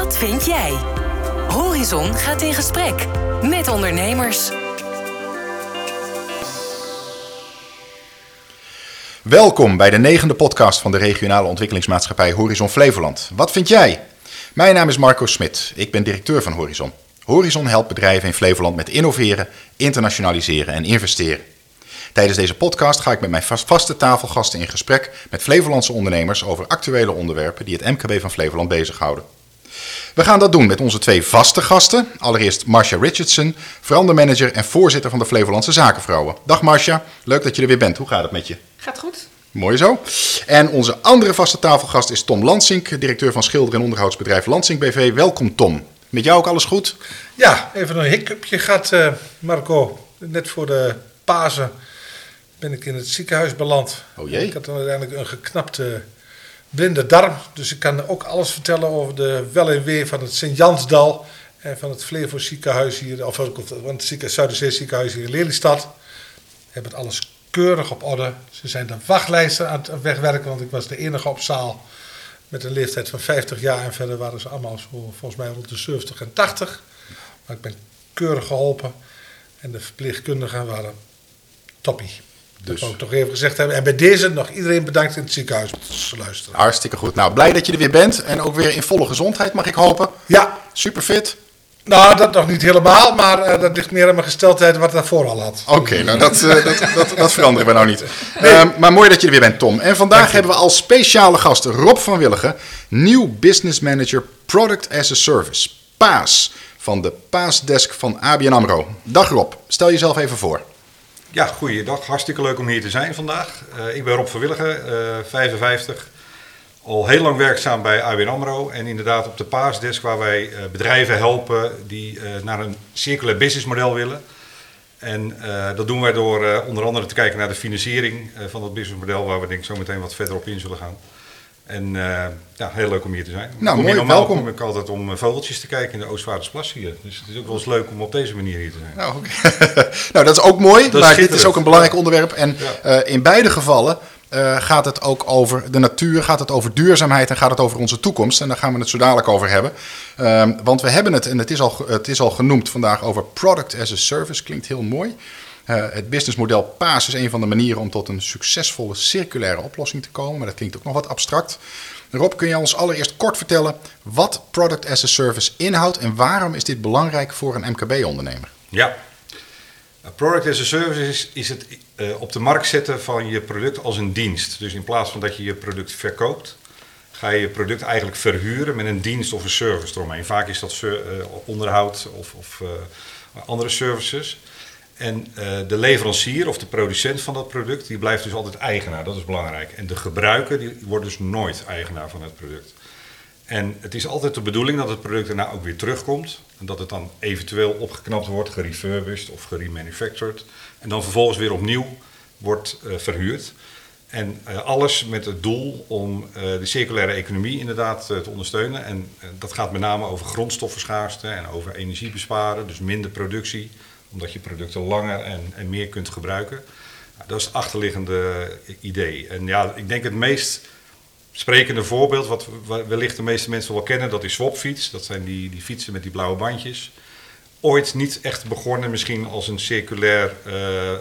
Wat vind jij? Horizon gaat in gesprek met ondernemers. Welkom bij de negende podcast van de regionale ontwikkelingsmaatschappij Horizon Flevoland. Wat vind jij? Mijn naam is Marco Smit. Ik ben directeur van Horizon. Horizon helpt bedrijven in Flevoland met innoveren, internationaliseren en investeren. Tijdens deze podcast ga ik met mijn vaste tafelgasten in gesprek met Flevolandse ondernemers over actuele onderwerpen die het MKB van Flevoland bezighouden. We gaan dat doen met onze twee vaste gasten. Allereerst Marcia Richardson, verandermanager en voorzitter van de Flevolandse Zakenvrouwen. Dag Marcia, leuk dat je er weer bent. Hoe gaat het met je? Gaat goed. Mooi zo. En onze andere vaste tafelgast is Tom Lansink, directeur van schilder- en onderhoudsbedrijf Lansink BV. Welkom Tom. Met jou ook alles goed? Ja, even een hiccupje gaat, uh, Marco. Net voor de Pasen ben ik in het ziekenhuis beland. Oh jee. Ik had dan uiteindelijk een geknapte blinde darm. Dus ik kan ook alles vertellen over de wel en weer van het Sint-Jansdal. En van het Flevo ziekenhuis hier, of van het ziekenhuis hier in Lelystad. Hebben het alles keurig op orde. Ze zijn de wachtlijsten aan het wegwerken, want ik was de enige op zaal met een leeftijd van 50 jaar. En verder waren ze allemaal volgens mij rond de 70 en 80. Maar ik ben keurig geholpen. En de verpleegkundigen waren toppie. Dus. Dat ik toch even gezegd hebben. En bij deze nog iedereen bedankt in het ziekenhuis te luisteren. Hartstikke goed. Nou, blij dat je er weer bent. En ook weer in volle gezondheid, mag ik hopen. Ja. Super fit. Nou, dat nog niet helemaal, maar uh, dat ligt meer aan mijn gesteldheid wat ik daarvoor al had. Oké, nou dat, uh, dat, dat, dat, veranderen we nou niet. Nee. Uh, maar mooi dat je er weer bent, Tom. En vandaag hebben we als speciale gast Rob van Willigen, nieuw business manager Product as a Service, PAAS, van de PAAS-desk van ABN AMRO. Dag Rob, stel jezelf even voor. Ja, goeiedag. Hartstikke leuk om hier te zijn vandaag. Uh, ik ben Rob van Willigen, 55. Al heel lang werkzaam bij ABN AMRO. En inderdaad op de paasdesk waar wij uh, bedrijven helpen die uh, naar een circulair business model willen. En dat doen wij door onder andere te kijken naar de financiering van dat businessmodel. Waar we denk ik zo meteen wat verder op in zullen gaan. En ja, heel leuk om hier te zijn. Nou, kom mooi, normaal welkom. kom ik altijd om vogeltjes te kijken in de Oostvaardersplas hier. Dus het is ook wel eens leuk om op deze manier hier te zijn. Nou, okay. nou dat is ook mooi, Dat maar dit is ook een belangrijk onderwerp. En Ja. uh, in beide gevallen uh, gaat het ook over de natuur, gaat het over duurzaamheid en gaat het over onze toekomst. En daar gaan we het zo dadelijk over hebben. Um, want we hebben het, en het is, al, het is al genoemd vandaag, over product as a service. Klinkt heel mooi. Uh, het businessmodel PAAS is een van de manieren om tot een succesvolle circulaire oplossing te komen. Maar dat klinkt ook nog wat abstract. Rob, kun je ons allereerst kort vertellen wat Product as a Service inhoudt en waarom is dit belangrijk voor een MKB-ondernemer? Ja, Product as a Service is, het uh, op de markt zetten van je product als een dienst. Dus in plaats van dat je je product verkoopt, ga je je product eigenlijk verhuren met een dienst of een service eromheen. Vaak is dat onderhoud of, of andere services. En de leverancier of de producent van dat product, die blijft dus altijd eigenaar. Dat is belangrijk. En de gebruiker, die wordt dus nooit eigenaar van het product. En het is altijd de bedoeling dat het product daarna ook weer terugkomt. En dat het dan eventueel opgeknapt wordt, gerefurbished of geremanufactured. En dan vervolgens weer opnieuw wordt uh, verhuurd. En uh, alles met het doel om de circulaire economie inderdaad te ondersteunen. En dat gaat met name over grondstoffenschaarste en over energie besparen. Dus minder productie, omdat je producten langer en, meer kunt gebruiken. Dat is het achterliggende idee. En ja, ik denk het meest sprekende voorbeeld, wat wellicht de meeste mensen wel kennen, dat is Swapfiets. Dat zijn die, die fietsen met die blauwe bandjes. Ooit niet echt begonnen misschien als een circulair uh,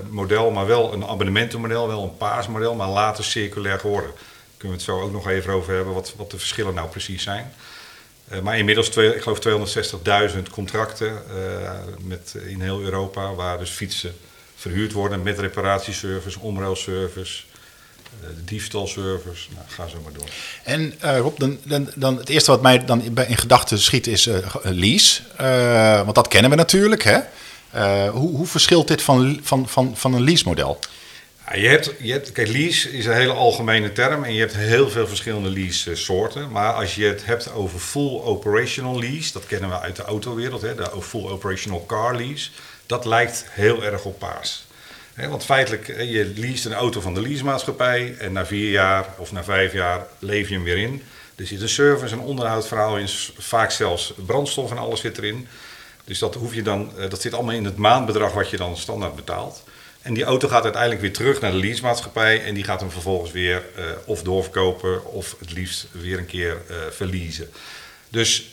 model, maar wel een abonnementenmodel, wel een paasmodel, maar later circulair geworden. Daar kunnen we het zo ook nog even over hebben, wat, wat de verschillen nou precies zijn. Uh, maar inmiddels, twee, ik geloof 260.000 contracten uh, met, in heel Europa, waar dus fietsen verhuurd worden met reparatieservice, omruilservice, de diefstalservice, nou, ga zo maar door. En uh, Rob, dan, dan, dan het eerste wat mij dan in gedachten schiet is uh, lease. Uh, want dat kennen we natuurlijk. Hè? hoe, hoe verschilt dit van, van, van, van een lease-model? Ja, je hebt, je kijk, lease is een hele algemene term en je hebt heel veel verschillende lease-soorten. Maar als je het hebt over full operational lease, dat kennen we uit de autowereld, hè, de full operational car lease, dat lijkt heel erg op paas. Want feitelijk, je leest een auto van de leasemaatschappij en na vier jaar of na vijf jaar leef je hem weer in. Er zit een service, een onderhoudsverhaal in, vaak zelfs brandstof en alles zit erin. Dus dat, hoef je dan, dat zit allemaal in het maandbedrag wat je dan standaard betaalt. En die auto gaat uiteindelijk weer terug naar de leasemaatschappij en die gaat hem vervolgens weer uh, of doorverkopen of het liefst weer een keer uh, verliezen. Dus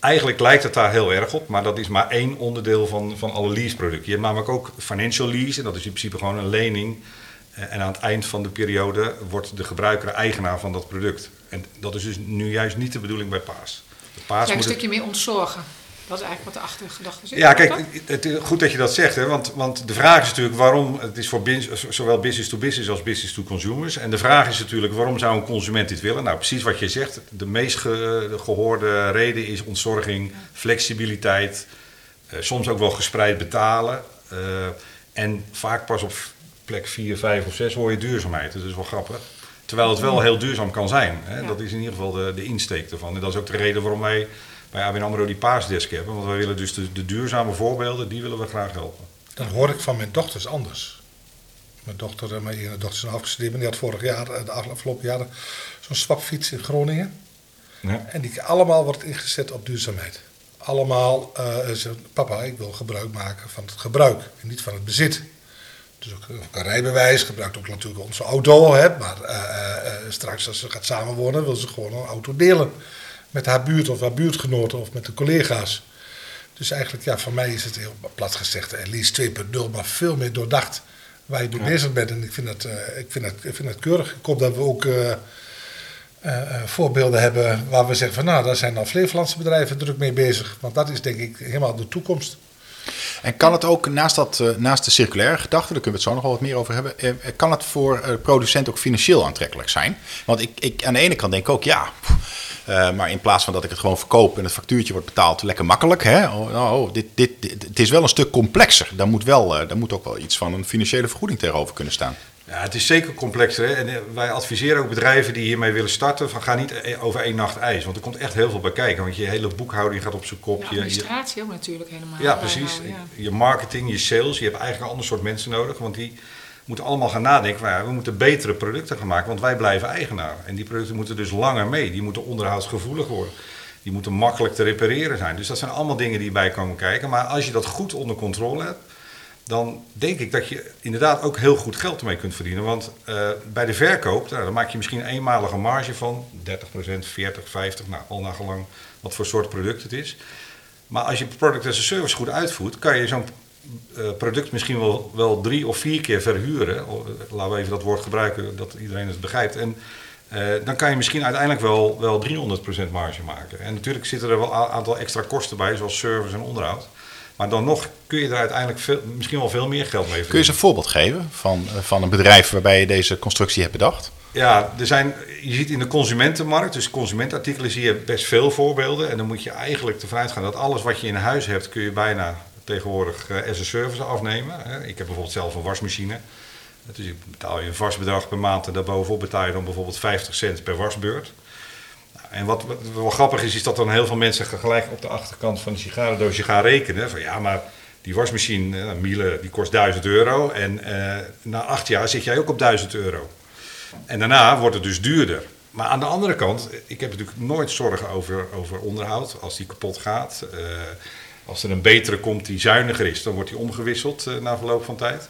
eigenlijk lijkt het daar heel erg op, maar dat is maar één onderdeel van, van alle leaseproducten. Je hebt namelijk ook financial lease, en dat is in principe gewoon een lening. Eh, En aan het eind van de periode wordt de gebruiker eigenaar van dat product. En dat is dus nu juist niet de bedoeling bij Paas. Paas Zeg, een het- stukje meer ontzorgen. Dat is eigenlijk wat de achtergedachte zit. ja, kijk, het is goed dat je dat zegt. Hè? Want, want de vraag is natuurlijk waarom. Het is voor bus- zowel business to business als business to consumers. En de vraag is natuurlijk waarom zou een consument dit willen? Nou, precies wat je zegt. De meest ge- gehoorde reden is ontzorging, flexibiliteit. eh, soms ook wel gespreid betalen. eh, en vaak pas op plek 4, 5 of 6 hoor je duurzaamheid. Dat is wel grappig. Terwijl het wel heel duurzaam kan zijn. Hè? Ja. Dat is in ieder geval de, de insteek ervan. En dat is ook de reden waarom wij bij ABN AMRO die paasdesk hebben. Want wij willen dus de, de duurzame voorbeelden, die willen we graag helpen. Dan hoor ik van mijn dochters anders. Mijn dochter, eh, mijn ene dochter is een afgestudeerd, maar die had vorig jaar, eh, de afgelopen jaren, zo'n swapfiets in Groningen. Ja. En die allemaal wordt ingezet op duurzaamheid. Allemaal, eh papa, ik wil gebruik maken van het gebruik en niet van het bezit. Dus ook, ook een rijbewijs, gebruikt ook natuurlijk onze auto. Hè, maar straks als ze gaat samenwonen, wil ze gewoon een auto delen. Met haar buurt of haar buurtgenoten of met de collega's. Dus eigenlijk, ja, voor mij is het heel plat gezegd, at least 2.0, maar veel meer doordacht waar je mee bezig bent. En ik vind dat, eh, ik vind dat, ik vind dat keurig. Ik hoop dat we ook eh, eh, eh, voorbeelden hebben waar we zeggen van nou, daar zijn al Flevolandse bedrijven druk mee bezig. Want dat is denk ik helemaal de toekomst. En kan het ook naast, dat, eh, naast de circulaire gedachte, daar kunnen we het zo nog wel wat meer over hebben, eh, kan het voor eh, producent ook financieel aantrekkelijk zijn? Want ik, ik, aan de ene kant denk ik ook ja, pff, eh, maar in plaats van dat ik het gewoon verkoop en het factuurtje wordt betaald, lekker makkelijk. Hè? Oh, oh, dit, dit, dit- het is wel een stuk complexer. Daar moet, wel, eh, daar moet ook wel iets van een financiële vergoeding tegenover kunnen staan. Ja, het is zeker complexer. Hè? En eh, wij adviseren ook bedrijven die hiermee willen starten: van ga niet over één nacht ijs. Want er komt echt heel veel bij kijken. Want je hele boekhouding gaat op zijn kop. Ja, Je- je, administratie ook natuurlijk helemaal. Ja, precies. ja. Je marketing, je sales, je hebt eigenlijk een ander soort mensen nodig. Want die moeten allemaal gaan nadenken. van, ja, we moeten betere producten gaan maken, want wij blijven eigenaar. En die producten moeten dus langer mee. Die moeten onderhoudsgevoelig worden. Die moeten makkelijk te repareren zijn. Dus dat zijn allemaal dingen die bij komen kijken. Maar als je dat goed onder controle hebt, dan denk ik dat je inderdaad ook heel goed geld ermee kunt verdienen. Want eh, bij de verkoop, nou, dan maak je misschien een eenmalige marge van 30%, 40, 50, nou, al gelang wat voor soort product het is. Maar als je product as a service goed uitvoert, kan je zo'n product misschien wel, wel drie of vier keer verhuren. Eh, Laten we even dat woord gebruiken, dat iedereen het begrijpt. En eh, dan kan je misschien uiteindelijk wel, wel 300% marge maken. En natuurlijk zitten er wel een aantal extra kosten bij, zoals service en onderhoud. Maar dan nog kun je er uiteindelijk veel, misschien wel veel meer geld mee verdienen. Kun je eens een voorbeeld geven van, eh, van een bedrijf waarbij je deze constructie hebt bedacht? Ja, er zijn, je ziet in de consumentenmarkt, dus consumentenartikelen, zie je best veel voorbeelden. En dan moet je eigenlijk ervan uitgaan dat alles wat je in huis hebt, kun je bijna tegenwoordig eh, as a service afnemen. Ik heb bijvoorbeeld zelf een wasmachine. Dus ik betaal je een vastbedrag per maand en daarbovenop betaal je dan bijvoorbeeld 50 cent per wasbeurt. Nou, En wat, wel grappig is, is dat dan heel veel mensen gelijk op de achterkant van de sigarendoosje gaan rekenen. Van ja, maar die wasmachine, eh, Miele, die kost 1000 euro. En eh, na acht jaar zit jij ook op 1000 euro. En daarna wordt het dus duurder. Maar aan de andere kant, ik heb natuurlijk nooit zorgen over, over onderhoud. Als die kapot gaat, eh, als er een betere komt die zuiniger is, dan wordt die omgewisseld eh, na verloop van tijd.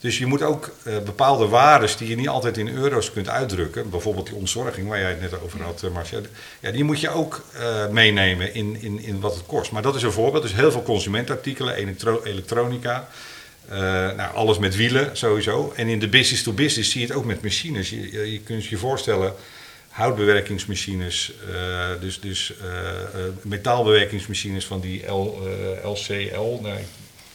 Dus je moet ook eh, bepaalde waardes die je niet altijd in euro's kunt uitdrukken, bijvoorbeeld die ontzorging waar jij het net over had, eh, Marcia, ja, die moet je ook meenemen in, in, in wat het kost. Maar dat is een voorbeeld. Dus heel veel consumentenartikelen, elektro- elektronica, eh, nou, alles met wielen sowieso. En in de business to business zie je het ook met machines. Je, je, je kunt je voorstellen, houtbewerkingsmachines, eh, dus, dus eh, eh, metaalbewerkingsmachines van die L, eh, LCL. Nou,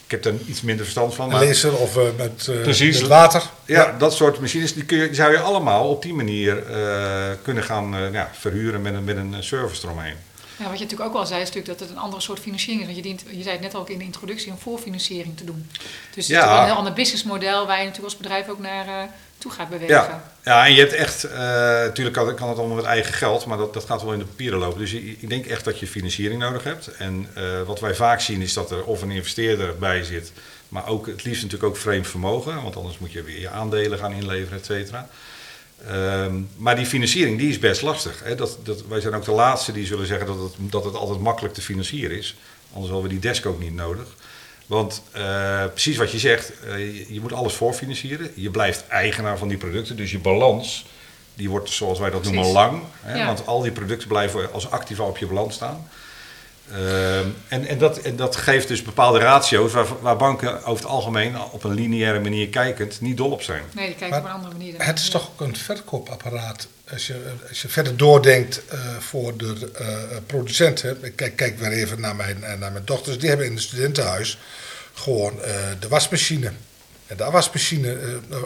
ik heb er iets minder verstand van. Maar- laser of met, eh, Precies. met water. ja, dat soort machines die, kun je, die zou je allemaal op die manier eh, kunnen gaan eh, ja, verhuren met een, met een service eromheen. Ja, wat je natuurlijk ook al zei, is natuurlijk dat het een andere soort financiering is. Want je, dient, je zei het net al ook in de introductie, om voorfinanciering te doen. Dus het is Ja. een heel ander businessmodel waar je natuurlijk als bedrijf ook naar eh, toe gaat bewegen. Ja, ja, en je hebt echt, eh, natuurlijk kan, kan het allemaal met eigen geld, maar dat, dat gaat wel in de papieren lopen. Dus ik, denk echt dat je financiering nodig hebt. En eh, wat wij vaak zien is dat er of een investeerder bij zit, maar ook het liefst natuurlijk ook vreemd vermogen, want anders moet je weer je aandelen gaan inleveren, et cetera. Ehm, maar die financiering die is best lastig. Hè? Dat, dat, wij zijn ook de laatste die zullen zeggen dat het, dat het altijd makkelijk te financieren is. Anders hebben we die desk ook niet nodig. Want eh, precies wat je zegt, eh, je, moet alles voorfinancieren. Je blijft eigenaar van die producten. Dus je balans, die wordt zoals wij dat noemen lang. Hè? Ja. Want al die producten blijven als activa op je balans staan. Ehm, en, en, dat, en dat geeft dus bepaalde ratio's waar, waar banken over het algemeen op een lineaire manier kijkend niet dol op zijn. Nee, kijkt Maar op een andere manier. Het is toch ook een verkoopapparaat. Als je, als je verder doordenkt eh, voor de eh, producent. Hè. Ik Kijk, kijk weer even naar mijn, eh, naar mijn dochters. Die hebben in het studentenhuis gewoon de wasmachine. En de wasmachine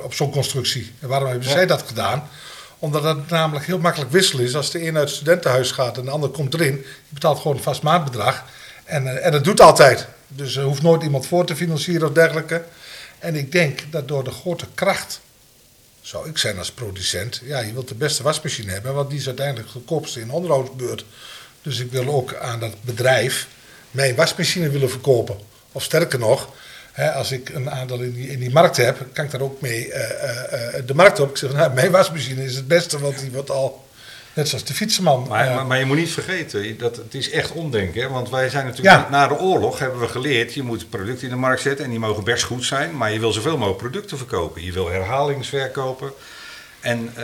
op zo'n constructie. En waarom hebben zij dat gedaan? Omdat het namelijk heel makkelijk wisselen is. Als de een uit het studentenhuis gaat en de ander komt erin. Je betaalt gewoon een vast maandbedrag. En, en dat doet altijd. Dus er hoeft nooit iemand voor te financieren of dergelijke. En ik denk dat door de grote kracht zou ik zijn als producent. Ja, je wilt de beste wasmachine hebben, want die is uiteindelijk het goedkoopste in de onderhoudsbeurt. Dus ik wil ook aan dat bedrijf mijn wasmachine willen verkopen. Of sterker nog, hè, als ik een aandeel in die, in die markt heb, kan ik daar ook mee eh, eh, eh, de markt op. Ik zeg, nou, mijn wasmachine is het beste, want die wordt al, net zoals de fietsenman. Maar, eh, maar, maar je moet niet vergeten, dat het is echt omdenken. Hè? Want wij zijn natuurlijk Ja. na de oorlog hebben we geleerd, je moet producten in de markt zetten en die mogen best goed zijn, maar je wil zoveel mogelijk producten verkopen. Je wil herhalingsverkopen. En eh,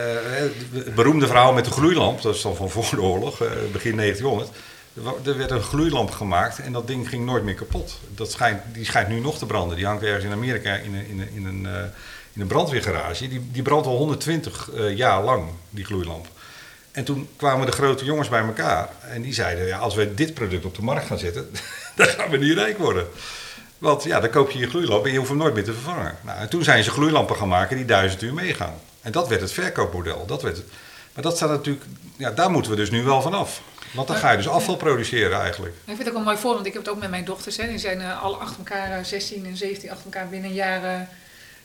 het beroemde verhaal met de gloeilamp, dat is dan van voor de oorlog, eh, begin 1900. Er Er werd een gloeilamp gemaakt en dat ding ging nooit meer kapot. Dat schijnt, die schijnt nu nog te branden. Die hangt ergens in Amerika in een, in een, in een, in een brandweergarage. Die, die brandt al 120 eh, jaar lang, die gloeilamp. En toen kwamen de grote jongens bij elkaar en die zeiden: ja, als we dit product op de markt gaan zetten, dan gaan we niet rijk worden. Want ja, dan koop je je gloeilamp en je hoeft hem nooit meer te vervangen. Nou, en toen zijn ze gloeilampen gaan maken die duizend uur meegaan. En dat werd het verkoopmodel. Dat werd het. Maar dat staat natuurlijk, ja, daar moeten we dus nu wel vanaf. Want dan ga je dus afval produceren eigenlijk. Ik vind het ook een mooi voorbeeld. Ik heb het ook met mijn dochters. Hè. Die zijn eh, alle achter elkaar, eh, 16 en 17, achter elkaar binnen een jaar, eh,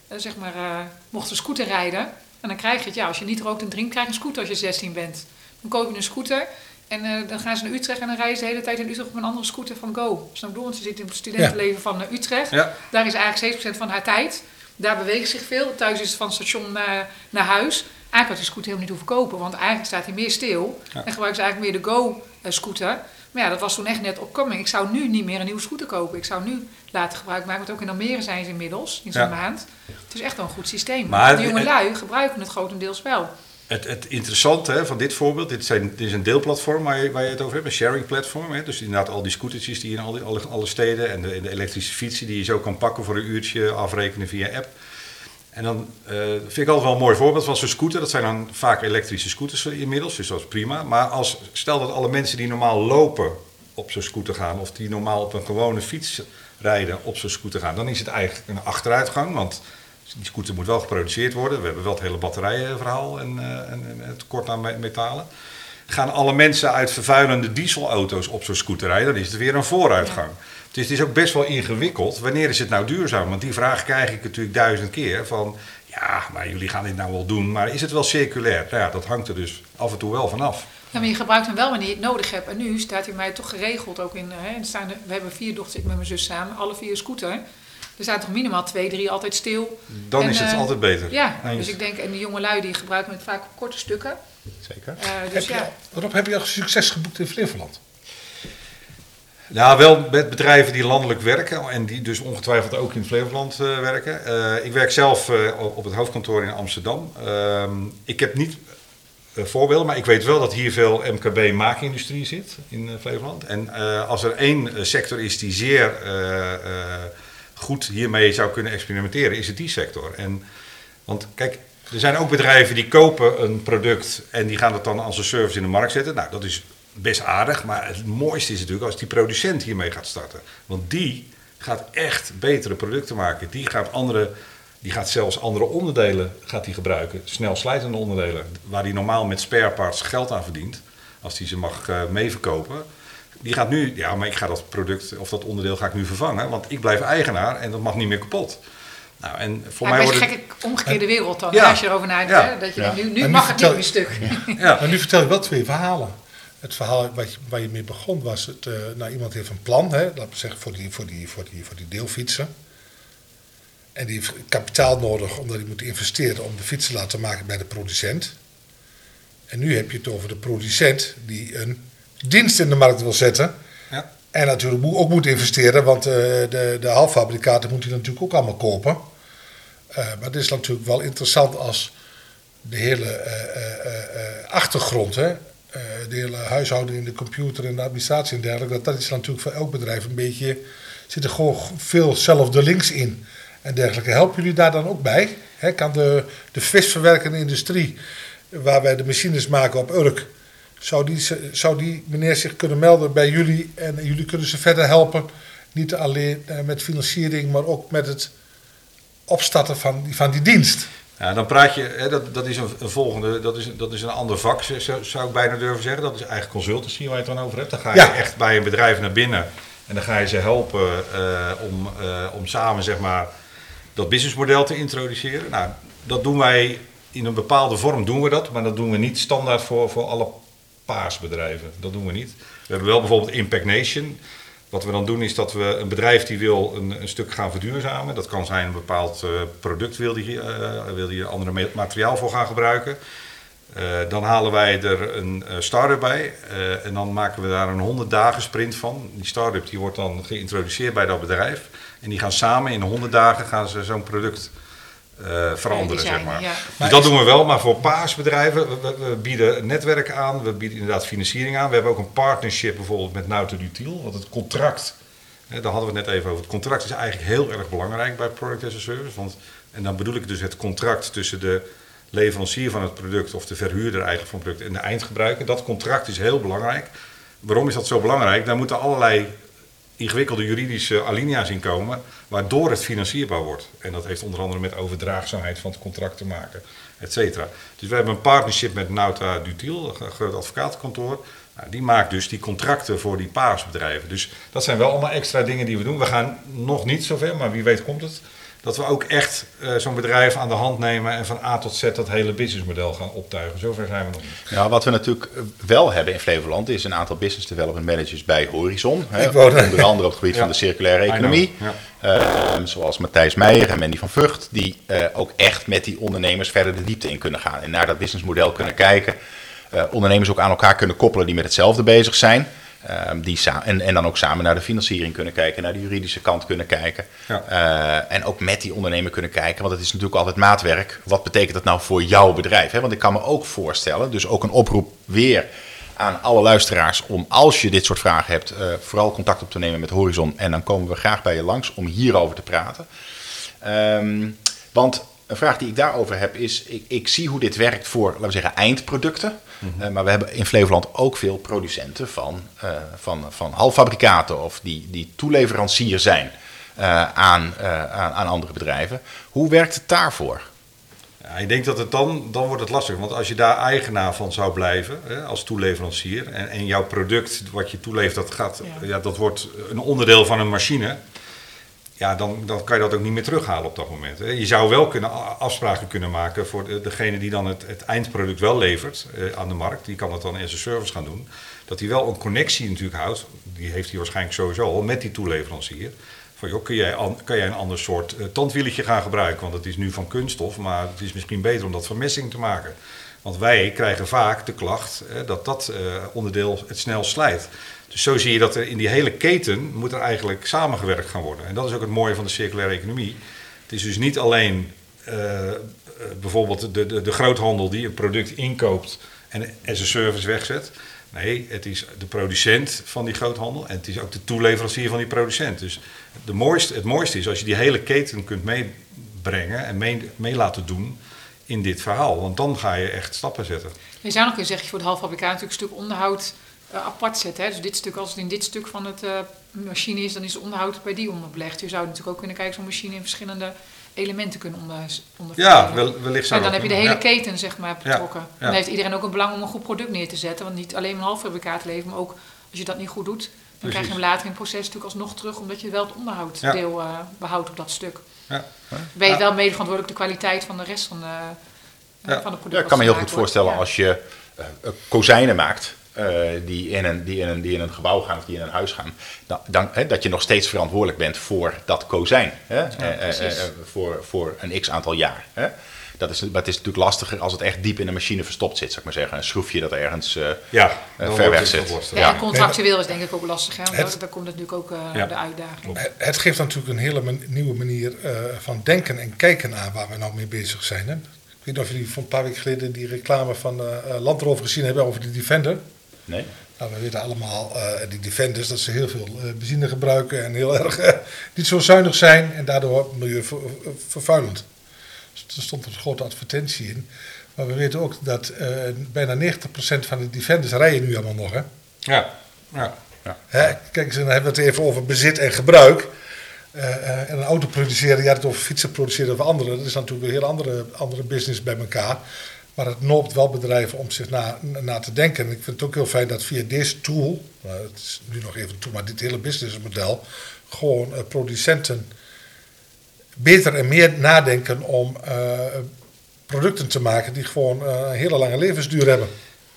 eh, zeg maar, eh, mochten scooter rijden. En dan krijg je het, ja, als je niet rookt en drinkt, krijg je een scooter als je 16 bent. Dan koop je een scooter en eh, dan gaan ze naar Utrecht en dan rijden ze de hele tijd in Utrecht op een andere scooter van Go. Snap je? Want ze zit in het studentenleven van eh, Utrecht. Ja. Daar is eigenlijk 70% van haar tijd. Daar beweegt zich veel. Thuis is het van station naar, naar huis. Eigenlijk had die scooter helemaal niet hoeven kopen, want eigenlijk staat hij meer stil. Ja. En gebruikt ze eigenlijk meer de Go-scooter. Maar ja, dat was toen echt net opkoming. Ik zou nu niet meer een nieuwe scooter kopen. Ik zou nu laten gebruik maken, want ook in Almere zijn ze inmiddels, in zo'n Ja. maand. Het is echt wel een goed systeem. Maar de jonge lui gebruiken het grotendeels wel. Het, het interessante hè, van dit voorbeeld, dit, zijn, dit is een deelplatform waar je, waar je het over hebt, een sharing platform. Hè, dus inderdaad al die scootertjes die in al die, alle, alle steden en de, en de elektrische fietsen die je zo kan pakken voor een uurtje afrekenen via app. En dan eh, vind ik altijd wel een mooi voorbeeld van zo'n scooter. Dat zijn dan vaak elektrische scooters inmiddels, dus dat is prima. Maar als, stel dat alle mensen die normaal lopen op zo'n scooter gaan, of die normaal op een gewone fiets rijden op zo'n scooter gaan, dan is het eigenlijk een achteruitgang. Want die scooter moet wel geproduceerd worden. We hebben wel het hele batterijenverhaal en, eh, en, en het tekort aan me- metalen. Gaan alle mensen uit vervuilende dieselauto's op zo'n scooter rijden, dan is het weer een vooruitgang. Dus het is ook best wel ingewikkeld. Wanneer is het nou duurzaam? Want die vraag krijg ik natuurlijk duizend keer. Van ja, maar jullie gaan dit nou wel doen, maar is het wel circulair? Nou ja, dat hangt er dus af en toe wel vanaf. Ja, maar je gebruikt hem wel wanneer je het nodig hebt. En nu staat hij mij toch geregeld ook in. Hè, staan er- we hebben vier dochters, ik met mijn zus samen, alle vier een scooter. Er staan toch minimaal twee, drie altijd stil. Dan En, is het eh, altijd beter. Ja, Eens. dus ik denk, en de jonge lui die gebruiken het vaak op korte stukken. Zeker. Eh, heb dus je, ja. Rob, heb je al succes geboekt in Flevoland? Ja, wel met bedrijven die landelijk werken en die dus ongetwijfeld ook in Flevoland eh, werken. Eh, ik werk zelf eh, op het hoofdkantoor in Amsterdam. Ehm, ik heb niet voorbeelden, maar ik weet wel dat hier veel MKB-maakindustrie zit in Flevoland. En als er één sector is die zeer goed hiermee zou kunnen experimenteren, is het die sector. En, want kijk, er zijn ook bedrijven die kopen een product en die gaan het dan als een service in de markt zetten. Nou, dat is best aardig, maar het mooiste is natuurlijk als die producent hiermee gaat starten. Want die gaat echt betere producten maken. Die gaat, andere, die gaat zelfs andere onderdelen gaat die gebruiken. Snel slijtende onderdelen, waar hij normaal met spare parts geld aan verdient. Als hij ze mag eh, meeverkopen. Die gaat nu, ja, maar ik ga dat product of dat onderdeel ga ik nu vervangen. Want ik blijf eigenaar en dat mag niet meer kapot. Nou, en voor Ja, mij een wordt beetje het... gekke omgekeerde wereld dan, Ja. als je erover nadenkt. Ja. Dat je nu, nu mag het niet meer stuk. Ja. Maar nu vertel je wel twee verhalen. Het verhaal je, waar je mee begon was, het, eh, nou, iemand heeft een plan, hè, laten we zeggen, voor die, voor, die, voor, die, voor die deelfietsen. En die heeft kapitaal nodig omdat hij moet investeren om de fiets te laten maken bij de producent. En nu heb je het over de producent die een dienst in de markt wil zetten. Ja. En natuurlijk ook moet investeren, want eh, de, de halffabrikaten moet hij natuurlijk ook allemaal kopen. Eh, maar het is natuurlijk wel interessant als de hele achtergrond, hè, de de hele huishouden in de computer en de administratie en dergelijke, dat dat is natuurlijk voor elk bedrijf een beetje, zit er gewoon veel zelfde links in en dergelijke. Helpen jullie daar dan ook bij? Hè, kan de, de visverwerkende industrie, waar wij de machines maken op Urk, zou die, zou die meneer zich kunnen melden bij jullie en jullie kunnen ze verder helpen? Niet alleen eh, met financiering, maar ook met het opstarten van, van die dienst. Ja, dan praat je, hè, dat, dat is een, een volgende, dat is, dat is een ander vak, zou, zou ik bijna durven zeggen. Dat is eigenlijk consultancy waar je het dan over hebt. Dan ga je Ja. echt bij een bedrijf naar binnen en dan ga je ze helpen eh, om, eh, om samen zeg maar, dat businessmodel te introduceren. Nou, dat doen wij in een bepaalde vorm, doen we dat, maar dat doen we niet standaard voor, voor alle paasbedrijven. Dat doen we niet. We hebben wel bijvoorbeeld Impact Nation. Wat we dan doen is dat we een bedrijf die wil een, een stuk gaan verduurzamen. Dat kan zijn een bepaald eh, product wil die, eh, wil die ander ma- materiaal voor gaan gebruiken. Eh, dan halen wij er een start-up bij en dan maken we daar een 100 dagen sprint van. Die start-up die wordt dan geïntroduceerd bij dat bedrijf. En die gaan samen in 100 dagen gaan ze zo'n product eh, veranderen, zeg maar. ja. Dus dat doen we wel, maar voor paasbedrijven, we, we- we bieden een netwerk aan, we bieden inderdaad financiering aan. We hebben ook een partnership bijvoorbeeld met Nauta Dutiel, want het contract, hè, daar hadden we het net even over. Het contract is eigenlijk heel erg belangrijk bij Product as a Service. Want, en dan bedoel ik dus het contract tussen de leverancier van het product of de verhuurder eigenlijk van het product en de eindgebruiker. Dat contract is heel belangrijk. Waarom is dat zo belangrijk? Daar moeten allerlei ingewikkelde juridische alinea's in komen, waardoor het financierbaar wordt. En dat heeft onder andere met overdraagzaamheid van het contract te maken, et cetera. Dus we hebben een partnership met Nauta Dutiel, een groot advocatenkantoor. Nou, die maakt dus die contracten voor die paasbedrijven. Dus dat zijn wel allemaal extra dingen die we doen. We gaan nog niet zover, maar wie weet komt het. Dat we ook echt eh, zo'n bedrijf aan de hand nemen en van A tot Z dat hele businessmodel gaan optuigen. Zover zijn we nog niet. Ja, wat we natuurlijk wel hebben in Flevoland is een aantal business development managers bij Horizon. Hè, onder andere op het gebied Ja. van de circulaire economie. ja. Ehm, zoals Matthijs Meijer en Mandy van Vught, die eh, ook echt met die ondernemers verder de diepte in kunnen gaan. En naar dat businessmodel kunnen kijken. Eh, ondernemers ook aan elkaar kunnen koppelen die met hetzelfde bezig zijn. Ehm, die en, en dan ook samen naar de financiering kunnen kijken, naar de juridische kant kunnen kijken. Ja. Eh, en ook met die ondernemer kunnen kijken, want het is natuurlijk altijd maatwerk. Wat betekent dat nou voor jouw bedrijf? Hè? Want ik kan me ook voorstellen, dus ook een oproep weer aan alle luisteraars om als je dit soort vragen hebt, eh, vooral contact op te nemen met Horizon. En dan komen we graag bij je langs om hierover te praten. Ehm, want een vraag die ik daarover heb is, ik, ik zie hoe dit werkt voor, laten we zeggen, eindproducten. Eh, maar we hebben in Flevoland ook veel producenten van, eh, van, van halffabrikaten of die, die toeleverancier zijn eh, aan, eh, aan, aan andere bedrijven. Hoe werkt het daarvoor? Ja, ik denk dat het dan, dan wordt het lastig. Want als je daar eigenaar van zou blijven, hè, als toeleverancier, en, en jouw product wat je toelevert, dat, gaat, Ja. ja. dat wordt een onderdeel van een machine. Ja, dan, dan kan je dat ook niet meer terughalen op dat moment. Je zou wel kunnen, afspraken kunnen maken voor de- degene die dan het, het eindproduct wel levert eh, aan de markt. Die kan dat dan as a service gaan doen. Dat hij wel een connectie natuurlijk houdt, die heeft hij waarschijnlijk sowieso al, met die toeleverancier. Van joh, kun jij, an- kan jij een ander soort eh, tandwieletje gaan gebruiken? Want het is nu van kunststof, maar het is misschien beter om dat van messing te maken. Want wij krijgen vaak de klacht dat dat eh, onderdeel het snel slijt. Dus zo zie je dat er in die hele keten moet er eigenlijk samengewerkt gaan worden. En dat is ook het mooie van de circulaire economie. Het is dus niet alleen eh, eh, bijvoorbeeld de, de, de groothandel die een product inkoopt en as a service wegzet. Nee, het is de producent van die groothandel en het is ook de toeleverancier van die producent. Dus de mooiste, het mooiste is als je die hele keten kunt meebrengen en mee, mee laten doen in dit verhaal. Want dan ga je echt stappen zetten. Je zou nog kunnen zeggen, voor het halffabrikaat natuurlijk een stuk onderhoud eh, apart zetten. Hè? Dus dit stuk, als het in dit stuk van het eh, machine is, dan is het onderhoud bij die onderbelegd. Je zou natuurlijk ook kunnen kijken, zo'n machine in verschillende elementen kunnen onder, onder Ja, wel, wellicht zou En dan heb je de hele keten zeg maar betrokken. Ja, ja. Dan heeft iedereen ook een belang om een goed product neer te zetten. Want niet alleen een halffabrikaat leveren, maar ook als je dat niet goed doet, dan Precies. krijg je hem later in het proces natuurlijk alsnog terug, omdat je wel het onderhouddeel eh behoudt op dat stuk. Ja. Ben je wel mede verantwoordelijk de kwaliteit van de rest van de, eh, Ja. van de product. Ja, ik kan me heel goed voorstellen als je eh, kozijnen maakt. eh, die, in een, die, in een, die in een gebouw gaan of die in een huis gaan. Dan, dan, hè, dat je nog steeds verantwoordelijk bent voor dat kozijn. Hè? Voor, voor een x aantal jaar. Hè? Dat is, maar het is natuurlijk lastiger als het echt diep in de machine verstopt zit, zou ik maar zeggen. Een schroefje dat ergens Ja, dan ver weg zit. Ja, Ja. en contractueel is denk ik ook lastig. Hè? Want Het- daar, komt natuurlijk ook eh, Ja. de uitdaging. Het- Het geeft natuurlijk een hele man- nieuwe manier eh, van denken en kijken aan waar we nou mee bezig zijn. Hè? Ik weet niet of jullie van een paar weken geleden die reclame van eh, eh, Landrover gezien hebben over de Defender. Nee? Nou, we weten allemaal, eh, die Defenders, dat ze heel veel eh, benzine gebruiken en heel erg niet zo zuinig zijn en daardoor milieuvervuilend. Er stond een grote advertentie in. Maar we weten ook dat eh, bijna 90% van de Defenders rijden nu allemaal nog. Hè? Ja, ja. Hè? Kijk dan hebben we het even over bezit en gebruik. Eh, eh, en een auto produceren, ja, het over fietsen produceren of andere, dat is natuurlijk een heel andere, andere business bij elkaar. Maar het noopt wel bedrijven om zich na, na te denken. En ik vind het ook heel fijn dat via deze tool, nou, het is nu nog even tool, maar dit hele businessmodel, gewoon producenten beter en meer nadenken om eh, producten te maken die gewoon eh, een hele lange levensduur hebben.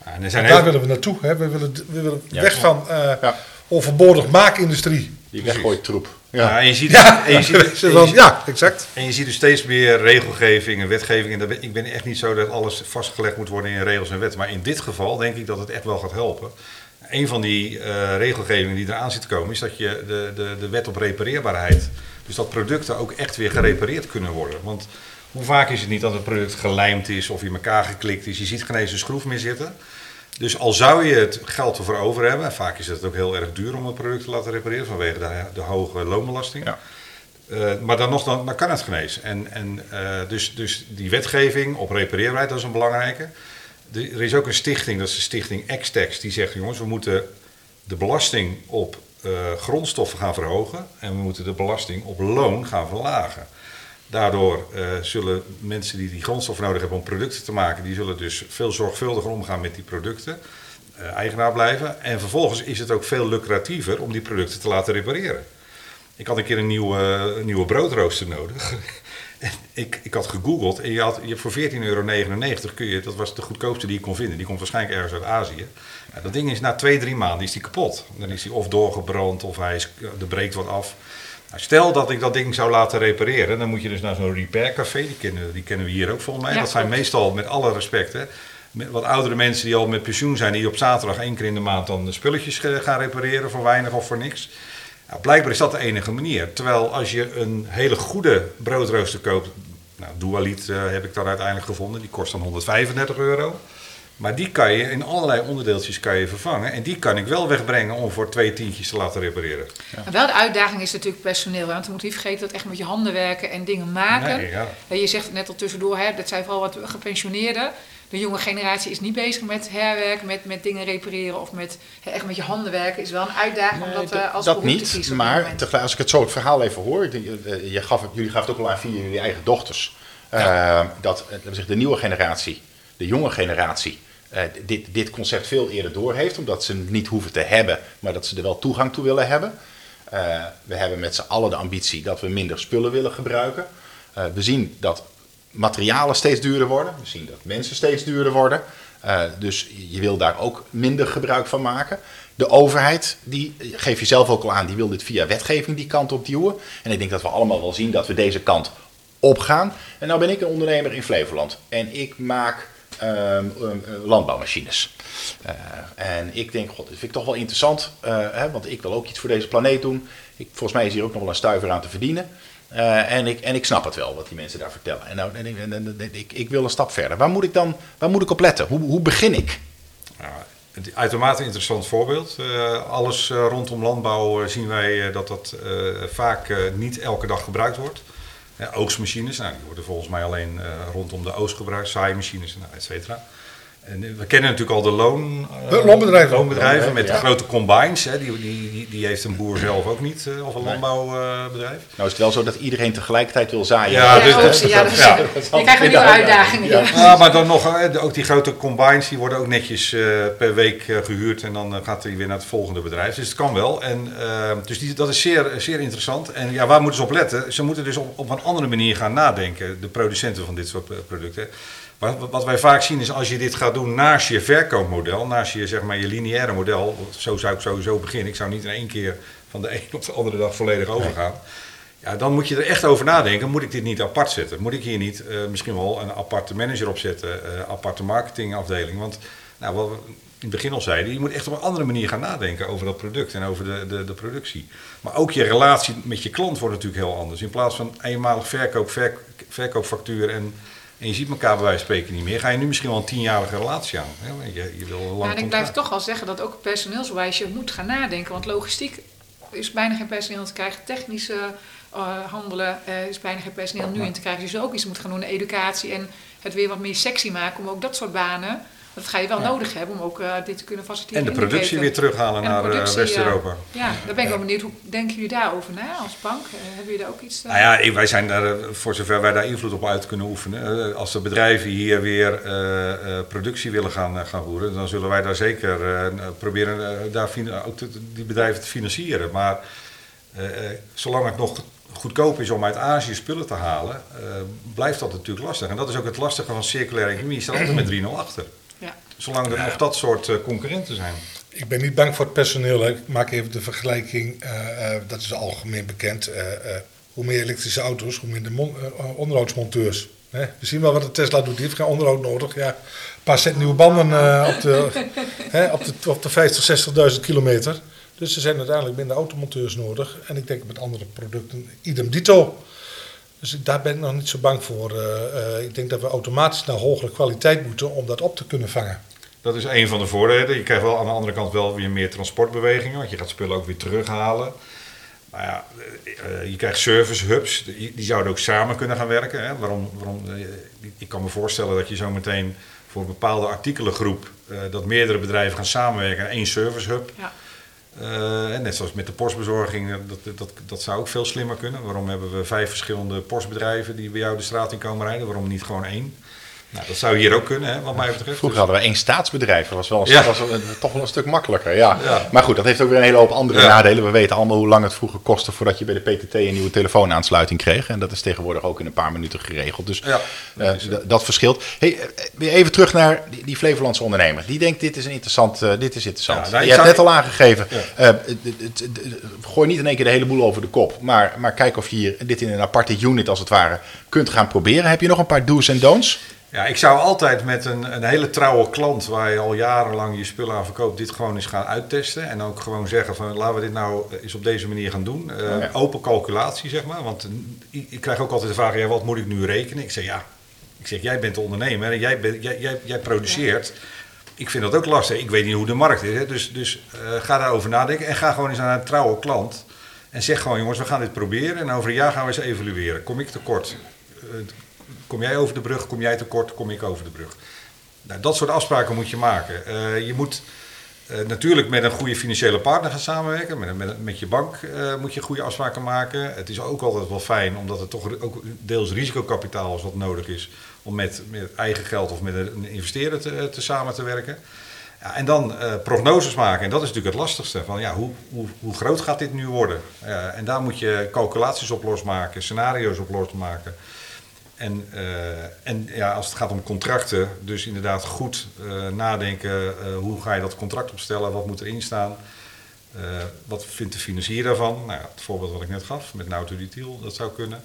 Ja, en er zijn En daar heel, willen we naartoe. Hè? We willen, we willen Ja. weg van eh, Ja. overbodig maakindustrie. Die weggooit troep. ja. Ja. en je ziet, Ja, en je ziet, en je wel- ziet- ja exact. En je ziet dus steeds meer regelgeving en wetgeving. En ik ben echt niet zo dat alles vastgelegd moet worden in regels en wetten. Maar in dit geval denk ik dat het echt wel gaat helpen. Een van die eh, regelgevingen die eraan zit te komen is dat je de, de, de wet op repareerbaarheid. Dus dat producten ook echt weer gerepareerd kunnen worden. Want hoe vaak is het niet dat een product gelijmd is of in elkaar geklikt is. Je ziet geen eens een schroef meer zitten. Dus al zou je het geld ervoor over hebben, en vaak is het ook heel erg duur om een product te laten repareren vanwege de, de hoge loonbelasting. Ja. Eh, maar dan nog, dan, dan kan het genees. En, en, eh, dus, dus die wetgeving op repareerbaarheid, dat is een belangrijke. De- er is ook een stichting, dat is de stichting XTEX, die zegt: jongens, we moeten de belasting op eh, grondstoffen gaan verhogen en we moeten de belasting op loon gaan verlagen. Daardoor eh, zullen mensen die die grondstoffen nodig hebben om producten te maken, die zullen dus veel zorgvuldiger omgaan met die producten, eh, eigenaar blijven. En vervolgens is het ook veel lucratiever om die producten te laten repareren. Ik had een keer een nieuwe, een nieuwe broodrooster nodig. Ik, ik had gegoogeld en je had, je voor 14,99 euro kun je, dat was de goedkoopste die ik kon vinden. Die komt waarschijnlijk ergens uit Azië. Ja, dat ding is na twee, drie maanden is die kapot. Dan is die of doorgebrand of hij is, er breekt wat af. Nou, stel dat ik dat ding zou laten repareren, dan moet je dus naar zo'n repaircafé. Die kennen, die kennen we hier ook volgens mij. Ja, dat zijn klopt. meestal, met alle respect, hè, met wat oudere mensen die al met pensioen zijn, die op zaterdag één keer in de maand dan de spulletjes eh, gaan repareren voor weinig of voor niks. Nou, blijkbaar is dat de enige manier. Terwijl als je een hele goede broodrooster koopt, nou, Dualit eh, heb ik dan uiteindelijk gevonden, die kost dan 135 euro. Maar die kan je in allerlei onderdeeltjes kan je vervangen. En die kan ik wel wegbrengen om voor twee tientjes te laten repareren. Wel de uitdaging is natuurlijk personeel. Want je moet niet vergeten dat echt met je handen werken en dingen maken. Nee. Ja, Je zegt het net al tussendoor, hè, dat zijn vooral wat gepensioneerden. De jonge generatie is niet bezig met herwerken, met, met dingen repareren of met echt met je handen werken. Is wel een uitdaging om dat eh, als dat te niet, maar tegelijk, als ik het zo het verhaal even hoor, ik denk, eh, je gaf het, jullie gaven het ook al aan via jullie eigen dochters, eh, dat eh, de nieuwe generatie, de jonge generatie, eh, dit, dit concept veel eerder doorheeft, omdat ze het niet hoeven te hebben, maar dat ze er wel toegang toe willen hebben. Eh, we hebben met z'n allen de ambitie dat we minder spullen willen gebruiken. Eh, we zien dat materialen steeds duurder worden. We zien dat mensen steeds duurder worden. Eh, dus je wil daar ook minder gebruik van maken. De overheid, die geef je zelf ook al aan, die wil dit via wetgeving die kant op duwen. En ik denk dat we allemaal wel zien dat we deze kant opgaan. En nou ben ik een ondernemer in Flevoland. En ik maak ehm, ehm, eh, landbouwmachines. Eh, en ik denk, god, dat vind ik toch wel interessant. eh, hè, want ik wil ook iets voor deze planeet doen. Ik, volgens mij is hier ook nog wel een stuiver aan te verdienen. Eh, en, ik, en ik snap het wel, wat die mensen daar vertellen. En, nou, en, ik- ik, wil een stap verder. Waar moet ik dan waar moet ik op letten? Hoe, hoe begin ik? Ja, het uitermate interessant voorbeeld. Eh, alles eh, rondom landbouw zien wij dat dat vaak niet elke dag gebruikt wordt. Oogstmachines, nou, die worden volgens mij alleen rondom de oogst gebruikt. Zaaimachines, nou, et cetera. En eh, we kennen natuurlijk al de loon, eh, loonbedrijven. loonbedrijven met Ja. de grote combines. Hè, die, die, die, die heeft een boer zelf ook niet, eh, of een landbouwbedrijf. Nou is het wel zo dat iedereen tegelijkertijd wil zaaien. Ja, Ja, dus- ja, dat is, ja. je krijgt een nieuwe uitdagingen. Ja. Ja, maar dan nog, ook die grote combines, die worden ook netjes eh, per week eh, gehuurd en dan gaat hij weer naar het volgende bedrijf. Dus het kan wel. En, eh, dus die, dat is zeer, zeer interessant. En ja, waar moeten ze op letten? Ze moeten dus op, op een andere manier gaan nadenken, de producenten van dit soort producten. Maar wat wij vaak zien is als je dit gaat doen naast je verkoopmodel, naast je, zeg maar, je lineaire model, zo zou ik sowieso beginnen. Ik zou niet in één keer van de een op de andere dag volledig overgaan. Ja, dan moet je er echt over nadenken. Moet ik dit niet apart zetten? Moet ik hier niet eh, misschien wel een aparte manager opzetten, een aparte marketingafdeling? Want nou, wat we in het begin al zeiden, je moet echt op een andere manier gaan nadenken over dat product en over de, de, de productie. Maar ook je relatie met je klant wordt natuurlijk heel anders. In plaats van eenmalig verkoop, verk- verkoopfactuur en En je ziet elkaar bij wijze van spreken niet meer. Ga je nu misschien wel een tienjarige relatie aan. Hè? Je, je wil een lang Ja, en ik blijf toch wel zeggen dat ook personeelswijs je moet gaan nadenken. Want logistiek is bijna geen personeel te krijgen. Technische eh, handelen eh, is bijna geen personeel nu in te krijgen. Dus je ook iets moeten gaan doen educatie en het weer wat meer sexy maken. Om ook dat soort banen, dat ga je wel nodig hebben om ook eh, dit te kunnen faciliteren. En de productie weer terughalen naar eh, West-Europa. Ja, ja, daar ben ik wel benieuwd. Hoe denken jullie daarover na als bank? Eh, hebben jullie daar ook iets... eh, Nou ja, wij zijn daar, eh, voor zover wij daar invloed op uit kunnen oefenen. eh, Als de bedrijven hier weer eh, eh, productie willen gaan, eh, gaan voeren, dan zullen wij daar zeker eh, proberen eh, daar ook te- die bedrijven te financieren. Maar eh, eh, zolang het nog goedkoop is om uit Azië spullen te halen, eh, blijft dat natuurlijk lastig. En dat is ook het lastige van circulaire economie. Je staat altijd met 3-0 achter. Zolang er nog dat soort eh, concurrenten zijn. Ik ben niet bang voor het personeel. Hè. Ik maak even de vergelijking, eh, eh, dat is algemeen bekend. eh, eh, hoe meer elektrische auto's, hoe minder mon- onderhoudsmonteurs. Hè. We zien wel wat de Tesla doet, die heeft geen onderhoud nodig. Ja, een paar set nieuwe banden eh, op, de, hè, op, de, op de 50, 60.000 kilometer. Dus er zijn uiteindelijk minder automonteurs nodig. En ik denk met andere producten idem dito. Dus ik- daar ben ik nog niet zo bang voor. Eh, eh, ik denk dat we automatisch naar hogere kwaliteit moeten om dat op te kunnen vangen. Dat is een van de voordelen. Je krijgt wel aan de andere kant wel weer meer transportbewegingen, want je gaat spullen ook weer terughalen. Maar ja, eh, je krijgt service hubs, die, zouden ook samen kunnen gaan werken. Hè? Waarom, waarom, ik kan me voorstellen dat je zo meteen voor een bepaalde artikelengroep, eh, dat meerdere bedrijven gaan samenwerken aan één service hub. Ja. Eh, en net zoals met de postbezorging, eh, dat, dat, dat zou ook veel slimmer kunnen. Waarom hebben we vijf verschillende postbedrijven die bij jou de straat in komen rijden? Waarom niet gewoon één? Nou, dat zou hier ook kunnen, hè, wat mij betreft. Vroeger Dus- hadden we één staatsbedrijf. Dat was wel een, Ja. was een- toch wel een stuk makkelijker. Ja. Ja. Maar goed, dat heeft ook weer een hele hoop andere Ja. nadelen. We weten allemaal hoe lang het vroeger kostte voordat je bij de PTT een nieuwe telefoonaansluiting kreeg. En dat is tegenwoordig ook in een paar minuten geregeld. Dus Ja, eh, dat dat verschilt. Hey, eh, weer even terug naar die, die Flevolandse ondernemer. Die denkt, dit is een interessant. eh, dit is interessant. Ja, nou, je hebt net al aangegeven, gooi niet in één keer de hele boel over de kop. Maar, maar kijk of je hier dit in een aparte unit als het ware kunt gaan proberen. Heb je nog een paar do's en don'ts? Ja, ik zou altijd met een, een hele trouwe klant waar je al jarenlang je spullen aan verkoopt, dit gewoon eens gaan uittesten. En ook gewoon zeggen van laten we dit nou eens op deze manier gaan doen. Eh, Oh ja. Open calculatie, zeg maar. Want eh, ik, ik krijg ook altijd de vraag, ja, wat moet ik nu rekenen? Ik zeg ja, ik zeg, jij bent de ondernemer en jij, jij, jij, jij produceert. Ik vind dat ook lastig. Ik weet niet hoe de markt is. Hè. Dus, dus eh, ga daarover nadenken en ga gewoon eens naar een trouwe klant. En zeg gewoon, jongens, we gaan dit proberen. En over een jaar gaan we eens evalueren. Kom ik tekort? Kom jij over de brug? Kom jij tekort? Kom ik over de brug? Nou, dat soort afspraken moet je maken. Eh, je moet eh, natuurlijk met een goede financiële partner gaan samenwerken. Met, met, je bank eh, moet je goede afspraken maken. Het is ook altijd wel fijn, omdat het toch ook deels risicokapitaal is wat nodig is. Om met, met eigen geld of met een investeerder te, te samen te werken. Ja, en dan prognoses maken. En dat is natuurlijk het lastigste. Van, ja, hoe, hoe, hoe groot gaat dit nu worden? En daar moet je calculaties op losmaken, scenario's op losmaken. En, eh, en ja, als het gaat om contracten, dus inderdaad goed eh, nadenken. eh, hoe ga je dat contract opstellen? Wat moet erin staan? Wat vindt de financier daarvan? Nou, het voorbeeld wat ik net gaf met Nauto Detail, dat zou kunnen.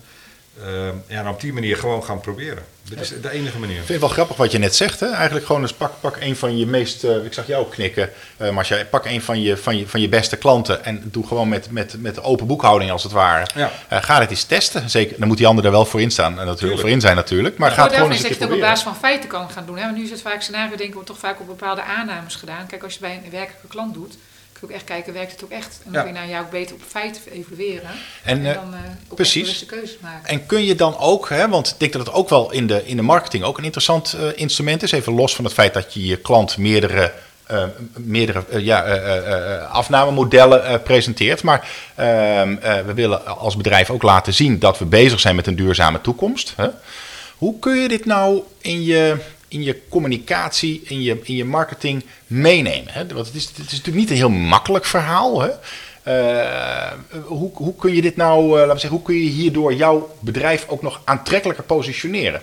Eh, ja, en op die manier gewoon gaan proberen. Dit is de enige manier. Ik vind het wel grappig wat je net zegt. Hè? Eigenlijk gewoon eens pak, pak een van je meest. eh, ik zag jou ook knikken. eh maar jij pak een van je, van je, van je beste klanten. En doe gewoon met, met, met open boekhouding als het ware. Ja. Eh, ga het eens testen. Zeker, dan moet die ander er wel voor in staan. En natuurlijk Tuurlijk. voor in zijn natuurlijk. Maar Ja, ga het gewoon eens dat je het ook op basis van feiten kan gaan doen. Hè? Want nu is het vaak scenario denken wordt toch vaak op bepaalde aannames gedaan. Kijk, als je bij een werkelijke klant doet, kun je ook echt kijken, werkt het ook echt? En dan kun je nou ook beter op feiten evalueren. En, eh, dan eh, ook precies. keuzes maken. En kun je dan ook, hè, want ik denk dat het ook wel in de, in de marketing ook een interessant eh, instrument is. Even los van het feit dat je je klant meerdere, meerdere ja, eh, afnamemodellen presenteert. Maar ehm, eh, we willen als bedrijf ook laten zien dat we bezig zijn met een duurzame toekomst. Hè. Hoe kun je dit nou in je, in je communicatie, in je, in je marketing meenemen? Hè? Want het is, het is natuurlijk niet een heel makkelijk verhaal. Hè? Eh, hoe, hoe kun je dit nou, eh, laten we zeggen, hoe kun je hierdoor jouw bedrijf ook nog aantrekkelijker positioneren?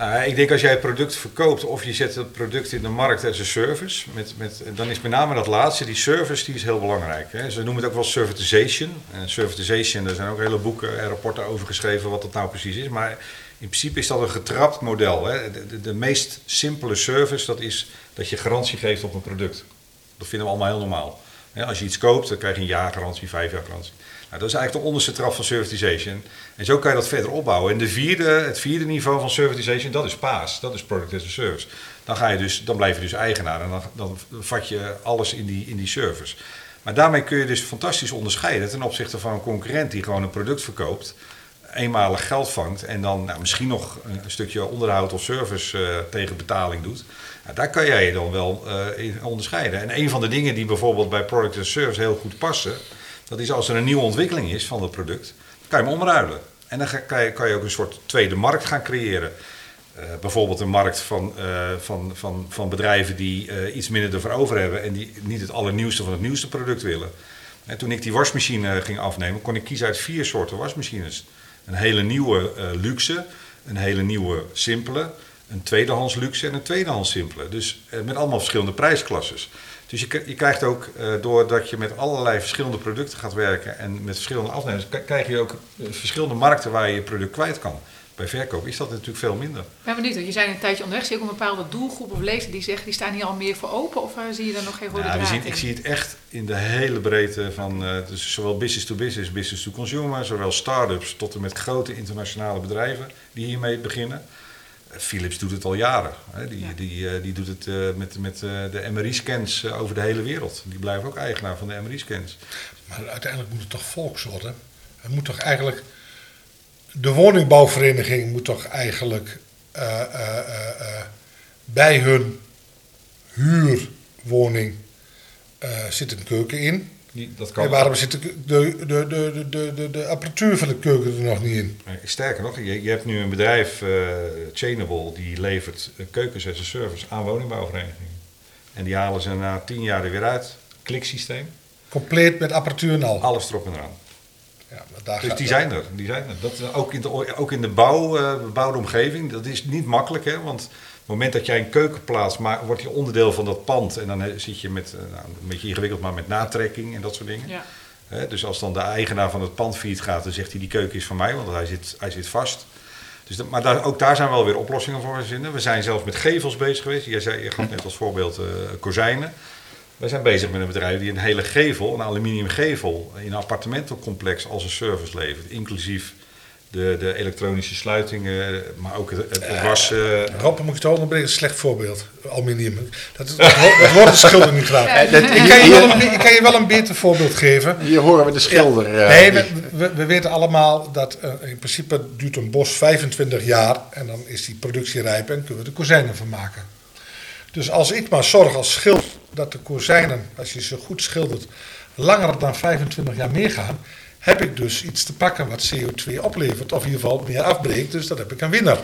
Uh, ik denk als jij product verkoopt of je zet het product in de markt als een service, met, met, dan is met name dat laatste, die service, die is heel belangrijk. Hè. Ze noemen het ook wel servitization. En servitization, daar zijn ook hele boeken en rapporten over geschreven wat dat nou precies is. Maar in principe is dat een getrapt model. Hè. De, de, meest simpele service, dat is dat je garantie geeft op een product. Dat vinden we allemaal heel normaal. Als je iets koopt, dan krijg je een jaar garantie, vijf jaar garantie. Nou, dat is eigenlijk de onderste trap van servitization. En zo kan je dat verder opbouwen. En de vierde, het vierde niveau van servitization, dat is PAS. Dat is Product as a Service. Dan, ga je dus, dan blijf je dus eigenaar en dan, dan vat je alles in die, in die service. Maar daarmee kun je dus fantastisch onderscheiden ten opzichte van een concurrent die gewoon een product verkoopt, eenmalig geld vangt en dan nou, misschien nog een, stukje onderhoud of service uh, tegen betaling doet. Nou, daar kan jij je dan wel uh, in onderscheiden. En een van de dingen die bijvoorbeeld bij Product a Service heel goed passen, dat is als er een nieuwe ontwikkeling is van het product, kan je hem omruilen. En dan kan je, kan je ook een soort tweede markt gaan creëren. Uh, bijvoorbeeld een markt van, van, van, van bedrijven die iets minder ervoor over hebben en die niet het allernieuwste van het nieuwste product willen. En toen ik die wasmachine ging afnemen, kon ik kiezen uit vier soorten wasmachines. Een hele nieuwe luxe, een hele nieuwe simpele, een tweedehands luxe en een tweedehands simpele. Dus met allemaal verschillende prijsklasses. Dus je, je krijgt ook, uh, doordat je met allerlei verschillende producten gaat werken en met verschillende afnemers, krijg je ook verschillende markten waar je je product kwijt kan. Bij verkoop is dat natuurlijk veel minder. Ik ben benieuwd, je zijn een tijdje onderweg. Zie je ook een bepaalde doelgroep of lezer die zeggen, die staan hier al meer voor open? Of uh, zie je daar nog geen rode nou, draad zien, Ik zie het echt in de hele breedte van uh, dus zowel business to business, business to consumer, zowel start-ups tot en met grote internationale bedrijven die hiermee beginnen. Philips doet het al jaren. Hè. Die, ja. die, die doet het uh, met, met uh, de MRI-scans uh, over de hele wereld. Die blijven ook eigenaar van de MRI-scans. Maar uiteindelijk moet het toch volks worden? Het moet toch eigenlijk... De woningbouwvereniging moet toch eigenlijk bij hun huurwoning zit een keuken in. Die, dat kan en waarom zit de, de, de, de, de, de, de apparatuur van de keuken er nog niet in? Sterker nog, je, je hebt nu een bedrijf, uh, Chainable, die levert keukens as a service aan woningbouwverenigingen. En die halen ze na tien jaar er weer uit. Kliksysteem. Compleet met apparatuur en al? Alles erop en eraan. Ja, maar daar dus gaat die zijn er. Die zijn er. Dat, ook, in de, ook in de bouw, uh, bebouwde omgeving, dat is niet makkelijk, hè, want op het moment dat jij een keuken plaatst, maar wordt je onderdeel van dat pand. En dan he, zit je met, nou, een beetje ingewikkeld, maar met natrekking en dat soort dingen. Ja. He, dus als dan de eigenaar van het pand failliet gaat, dan zegt hij die keuken is van mij, want hij zit, hij zit vast. Dus dat, maar daar, ook daar zijn wel weer oplossingen voor verzinnen. We zijn zelfs met gevels bezig geweest. Jij zei, je gaf net als voorbeeld uh, kozijnen. Wij zijn bezig met een bedrijf die een hele gevel, een aluminium gevel, in een appartementencomplex als een service levert. Inclusief de, de elektronische sluitingen, maar ook het, het Uh, wassen. Rob, moet ik het onderbreken? Een slecht voorbeeld. Aluminium. Dat, dat, dat wordt de schilder niet graag. Ja, ik, kan je wel een, ik kan je wel een beter voorbeeld geven. Hier horen we de schilder. Ja. Nee, we, we, we, weten allemaal dat uh, in principe duurt een bos 25 jaar en dan is die productie rijp en kunnen we de kozijnen van maken. Dus als ik maar zorg als schilder dat de kozijnen, als je ze goed schildert, langer dan 25 jaar meegaan, heb ik dus iets te pakken wat CO2 oplevert, of in ieder geval meer afbreekt, dus dat heb ik een winnaar.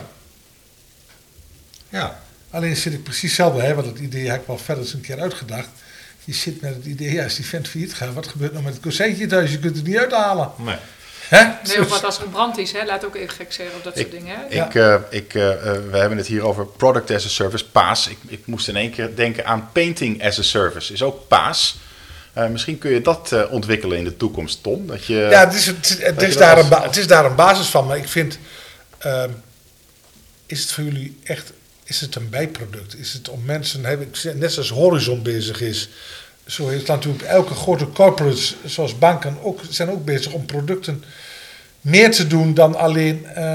Ja. Alleen zit ik precies hetzelfde, hè, want het idee heb ik wel verder eens een keer uitgedacht. Je zit met het idee, ja, als die vent failliet gaat, wat gebeurt nou met het kozijntje thuis? Je kunt het niet uithalen. Nee. Hè? Nee, of wat als er een brand is, hè? laat ook even gek zeggen of dat ik, soort dingen. Hè? Ik, uh, ik, uh, we hebben het hier over Product as a Service, PaaS. Ik, ik moest in één keer denken aan Painting as a Service, is ook PaaS. Uh, misschien kun je dat uh, ontwikkelen in de toekomst, Tom. Dat je, ja, het is, het, het is daar als... een het is daar een basis van. Maar ik vind, uh, is het voor jullie echt is het een bijproduct? Is het om mensen, net zoals Horizon bezig is, zo is natuurlijk elke grote corporates, zoals banken, ook, zijn ook bezig om producten meer te doen dan alleen uh, uh,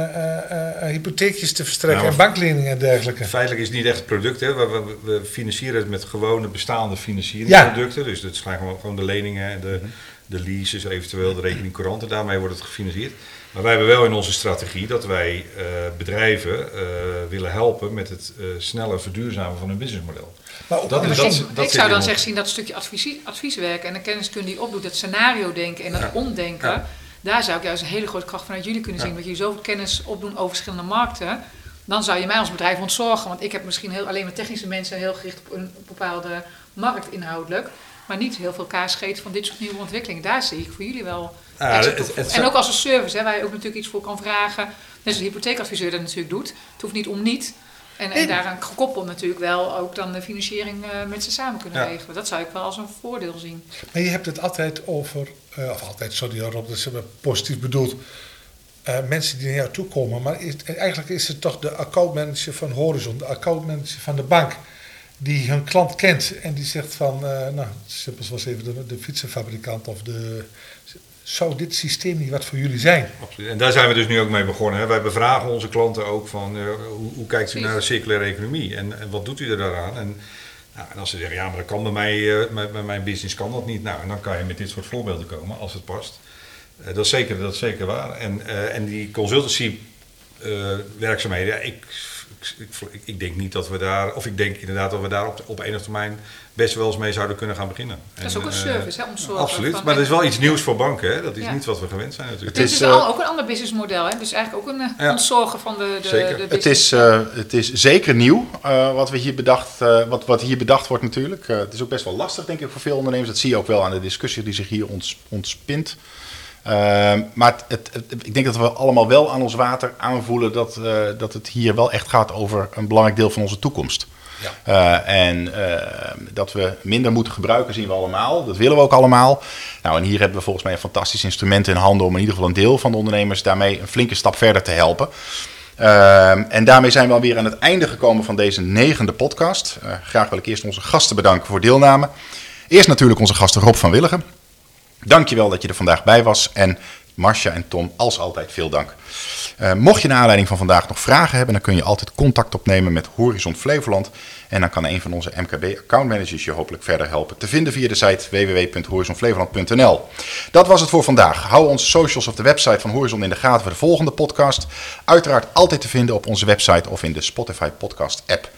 uh, hypotheekjes te verstrekken nou, en bankleningen en dergelijke. Feitelijk is het niet echt het product. Hè. We, we, we, financieren het met gewone bestaande financieringsproducten. Ja. Dus dat zijn gewoon de leningen, de, de leases, eventueel de rekening couranten. Daarmee wordt het gefinancierd. Maar wij hebben wel in onze strategie dat wij bedrijven willen helpen met het sneller verduurzamen van hun businessmodel. Maar ook, dat is, dat, dat ik zou dan zeggen zien dat stukje advies, advieswerk en de kenniskunde die opdoet, het scenario denken en dat ja. omdenken. Ja daar zou ik juist een hele grote kracht vanuit jullie kunnen zien. Ja. Dat jullie zoveel kennis opdoen over verschillende markten. Dan zou je mij als bedrijf ontzorgen. Want ik heb misschien heel, alleen met technische mensen heel gericht op een bepaalde markt inhoudelijk. Maar niet heel veel kaas gegeten van dit soort nieuwe ontwikkelingen. Daar zie ik voor jullie wel. Ja, het, het en ook als een service, hè, waar je ook natuurlijk iets voor kan vragen. Net zoals de hypotheekadviseur dat natuurlijk doet. Het hoeft niet om niet. En, en daaraan gekoppeld natuurlijk wel ook dan de financiering uh, met ze samen kunnen ja. regelen. Dat zou ik wel als een voordeel zien. Maar je hebt het altijd over, uh, of altijd, sorry Rob, dat is positief bedoeld. Uh, mensen die naar jou toe komen, maar is, eigenlijk is het toch de accountmanager van Horizon, de accountmanager van de bank. die hun klant kent en die zegt van, uh, nou, simpel zoals even de, de fietsenfabrikant of de... Zou dit systeem niet wat voor jullie zijn? Absoluut. En daar zijn we dus nu ook mee begonnen. Hè. Wij bevragen onze klanten ook van uh, hoe, hoe, kijkt u naar de circulaire economie en, en wat doet u er daaraan? En, nou, en als ze zeggen, ja, maar dat kan bij, mij, uh, bij, bij mijn business kan dat niet. Nou, en dan kan je met dit soort voorbeelden komen als het past. Uh, dat, is zeker, dat is zeker waar. En, uh, en die consultancy werkzaamheden, ja, ik, ik, ik, ik, denk niet dat we daar, of ik denk inderdaad dat we daar op, op enig termijn best wel eens mee zouden kunnen gaan beginnen. Dat is ook een service, hè, om zorgen Absoluut, maar dat is wel iets nieuws voor banken. Hè? Dat is ja. niet wat we gewend zijn natuurlijk. Het is, het is uh, ook een ander businessmodel, hè? dus eigenlijk ook een ja. ontzorgen van de, de, zeker. de het, is, uh, het is zeker nieuw uh, wat, we hier bedacht, wat, wat hier bedacht wordt natuurlijk. het is ook best wel lastig denk ik voor veel ondernemers. Dat zie je ook wel aan de discussie die zich hier ons, ontspint. Uh, maar het, het, ik denk dat we allemaal wel aan ons water aanvoelen dat, uh, dat het hier wel echt gaat over een belangrijk deel van onze toekomst. Ja. Uh, en dat we minder moeten gebruiken zien we allemaal. Dat willen we ook allemaal. Nou, en hier hebben we volgens mij een fantastisch instrument in handen om in ieder geval een deel van de ondernemers daarmee een flinke stap verder te helpen. en daarmee zijn we alweer aan het einde gekomen van deze negende podcast. graag wil ik eerst onze gasten bedanken voor deelname. Eerst natuurlijk onze gasten Rob van Willigen. Dankjewel dat je er vandaag bij was. En Marcia en Tom, als altijd, veel dank. Uh, mocht je naar aanleiding van vandaag nog vragen hebben, dan kun je altijd contact opnemen met Horizon Flevoland. En dan kan een van onze MKB-accountmanagers je hopelijk verder helpen. Te vinden via de site www.horizonflevoland.nl. Dat was het voor vandaag. Hou onze socials of de website van Horizon in de gaten voor de volgende podcast. Uiteraard altijd te vinden op onze website of in de Spotify podcast app.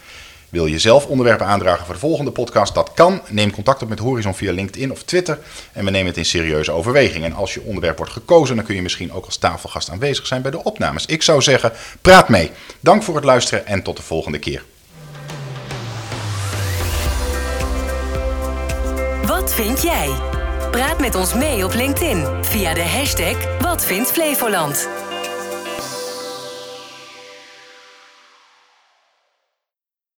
Wil je zelf onderwerpen aandragen voor de volgende podcast? Dat kan. Neem contact op met Horizon via LinkedIn of Twitter en we nemen het in serieuze overweging. En als je onderwerp wordt gekozen, dan kun je misschien ook als tafelgast aanwezig zijn bij de opnames. Ik zou zeggen, praat mee. Dank voor het luisteren en tot de volgende keer. Wat vind jij? Praat met ons mee op LinkedIn via de hashtag Wat vindt Flevoland.